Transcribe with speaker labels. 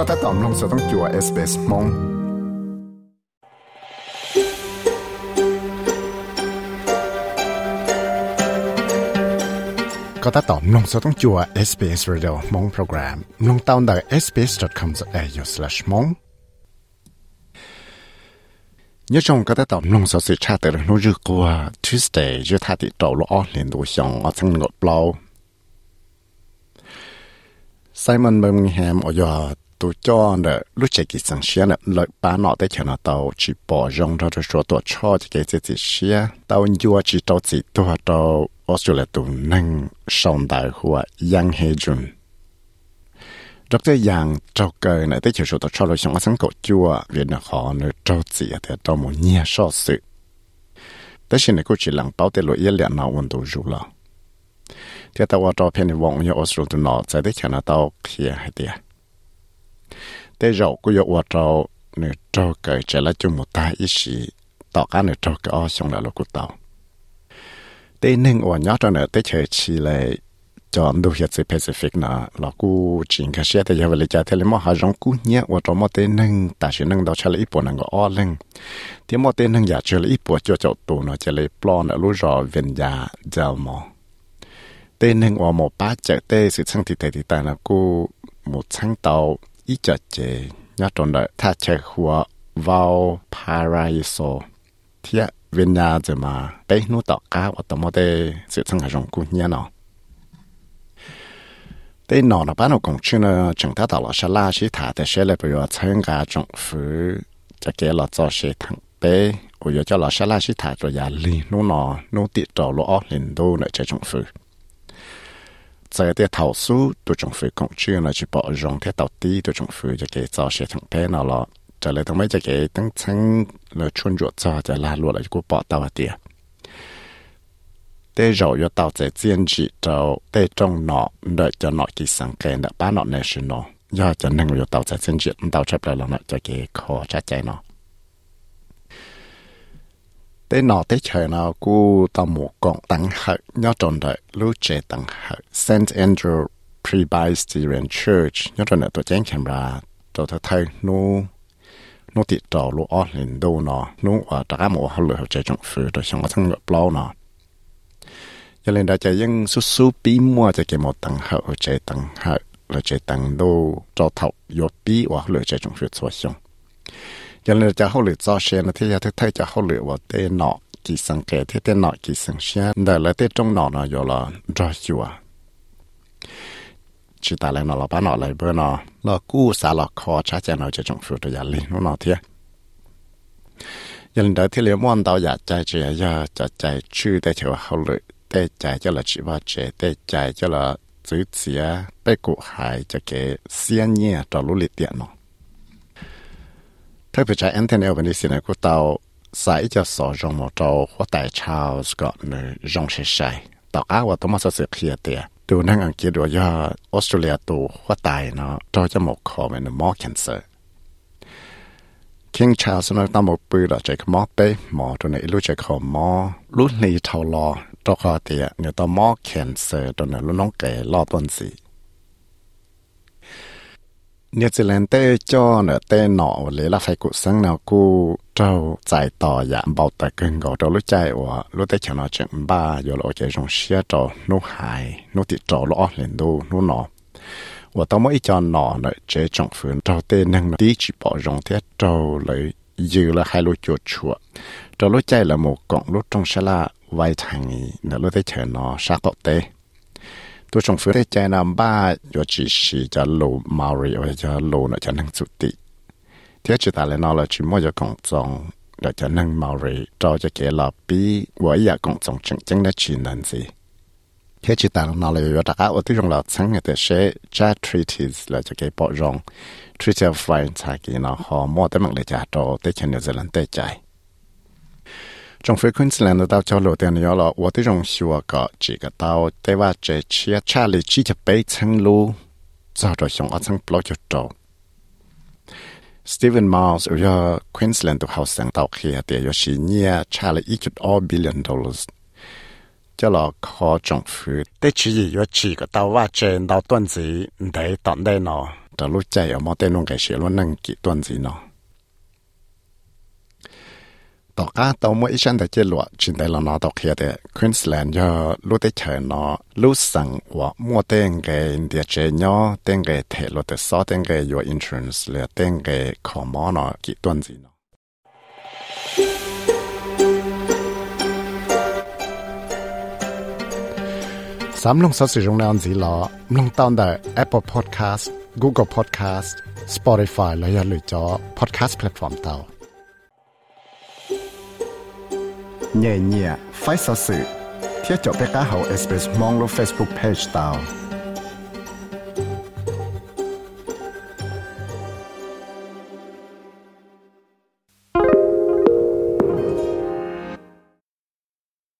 Speaker 1: ก็ถ้าตอมลงสต้องจัวเอสเปสมงก็ถ้าตอมลงสต้องจัว SBS Radio มงโปรแกรมลงตาวน์ได้ sbs.com.au/mong nhớ trong cái tàu nông sản sự tra từ nó rực qua Tuesday chưa thay thì đầu lõ liền đồ xong ở trong ngột lâu Simon Birmingham ở giờ tụ cho nè lúc chạy kỳ sang xe nè lợi ba nọ tới chờ nọ tàu, chỉ bỏ rong ra rồi số tổ cho chỉ cái gì xe tàu nhiều chỉ tàu chỉ tàu tàu Australia tụ nâng sông đại hoa yang he jun. Dr. Yang trâu cơ này tới chiều số tổ cho lo xong sáng cổ chua vì nó họ nè trâu chỉ thì tàu một nhia so sự. Tới xin này cô chỉ lặng bảo tới lỗi yên lẽ nào quân tụ rủ lo. Thì tàu cho phiền vọng như Australia tụ nọ, sẽ tới chờ nọ tàu kia hay tiệt tế rậu yêu yo trâu nửa trâu cởi trở lại chung một tay, ít sĩ tỏ cả nửa trâu cởi xong là lúc của tàu. Tế nên ở nhớ cho nửa tế chơi chỉ lại chọn đủ hiện sự Pacific nè là cú chính cái xe thì giờ về trả thì mà hai rong cú nhẹ ở trong một tên nâng ta sẽ nâng đó cho lấy bộ nâng có lên thì một tên nâng giả cho lấy bộ cho cháu tụ nó cho lấy plan ở lúc rồi viên giả giờ mà tên nâng ở một ba chạy tê, sự sang thì thì ta là cú một sáng tàu ý chợ chế nhớ trong đời ta chạy hùa vào Paraiso thì viên nhà giờ mà bé nút tọt cá ở tầm một đây sự sang hàng cũng nhớ nó đây nó là bán ở công chuyện là chúng ta tạo là sẽ la chỉ thả để sẽ là bây giờ参加政府จะเกี่ยวกับ做些ทั้งเป้我有叫老师拉去谈着压力，侬喏，侬跌着落二零多呢，这政府。 在啲投诉都仲会控制呢，就保障啲到底都仲会就给造些成片了咯。这里头咪就给等清那春着之后就拉落了一个报道一点。在肉要到在兼职就在种脑，那就脑机上干的把脑那是脑，要在那个月到在兼职，到这边了就给靠吃钱了。Tế nọ tế trời nào cú tao mù con tăng hợp nhớ tròn đợi lũ chế tăng hợp St. Andrew Presbyterian Church nhớ tròn đợi tổ chén chèm ra tổ thơ thơ nu nu tiệt trò lũ ở lên đô nọ nu ở trả mù lửa hợp chế trọng phứ rồi xong ở thằng ngựa bao nọ cho nên đã chạy dân su su bí mua cho kì một tăng hợp chế tăng hợp lửa chế tăng đô, cho thầu yo bí hoặc lửa chế trọng phứ cho xong cho nên จะเขาหลือจอเชนที่ยาที่ไทยจะเขาหลือว่าเตนอกี่สังเกตที่เตนอกี่สังเชียแต่ละเตจงนอนอยู่ละจอชัวชิตาแล้วนอละป้านอเลยเบอร์นอละกู้สาละคอช้าจะนอจะจงฟูตัวยาลินนอเทียยันเดที่เลี้ยมวันเตาอยากใจเจียยาจะใจชื่อแต่เชื่อเขาเลยเตใจจะละชิว่าเจเตใจจะละซื้อเสียไปกุหายจะเกเสียเนี่ยต่อรู้ลิเตียนเนาะ ถ้าไปใช้แอนเทนเอลวันนี้สินะกูเตาสายจะสอจงมอเตาหัวแต่ชาวสกอตเนือจงเชชัต่อก้าว่าต้องมาสืบเคลียเตียดูนั่งอังกฤษว่ายอดออสเตรเลียตัวหัว่ตาเนาะเราจะหมกคอเป็นมอแคนเซอร์คิงชาวสนักตั้งหมกปืนดอกใจขมอเป้หมอตัวไหนรู้ใจขอมอรุ่นนี้เท่ารอจอคอเตียเนี่ยตัวหมอแคนเซอร์ตัวไหนรุ่นน้องเก่รอต้นสี New Zealand tê cho nở tê nọ lấy là phải cụ sống nào cụ trâu giải tỏ dạ bảo tờ cưng gò trâu. Lúc chạy của lúc tê cho nó chẳng ba rồi lộ chạy rong xe trâu nô hài, nô tị trâu lõ lên đô, nô nọ. Và tao mới cho nọ nở chế trọng phương trâu tê năng tí chỉ bỏ rong thế, trâu lấy dư là hai lô chuột chuột. Trâu lúc chạy là một cọng lúc trong xe là vài thằng nở lúc tê chờ nó sát tọt tê tôi trong phía thế cha ba yo chỉ chỉ cho lô Maori và cho lô nó cho năng chủ tị thế chỉ ta lại nói là chỉ mỗi giờ còn trong là cho năng Maori cho cho kẻ là bi và giờ còn trong chân chân là chỉ năng thế chỉ ta là yo ta cả ở trong là sáng ngày thế sẽ cha treaties là cho cái bỏ rong treaty of fine ta cái họ mua tới mạng để cha cho tới chân New Zealand, tới chạy 中非昆士兰的道交流电了了，我的荣幸我个这个到台湾这去查里几条北层路，走着向阿层不老。就。Stephen Miles 要 Queensland 的好生到黑的，要是你查了一点二 billion dollars，叫了靠中府，得去要几个到挖掘老。段子，得等待呢，这路再有没得弄个些路能给段子呢？Tờ lúc chạy ở tỏ cá mỗi chân để lụa là nó kia để Queensland cho lúc tới chờ nó lúc sang và mua tên cái địa chế nhỏ tên cái thể lúc tới số tên cái your insurance là tên cái khó mò nó kỹ tuần gì nó. Sắm lông sao sử dụng nào gì lọ lông tao tại Apple Podcast, Google Podcast, Spotify là ya lựa chọn podcast platform tao. เนี่ยเนี่ยไฟสสื่อเที่ยวจบไปก้าเฮาเอสเปซมองลง Facebook Page ตาว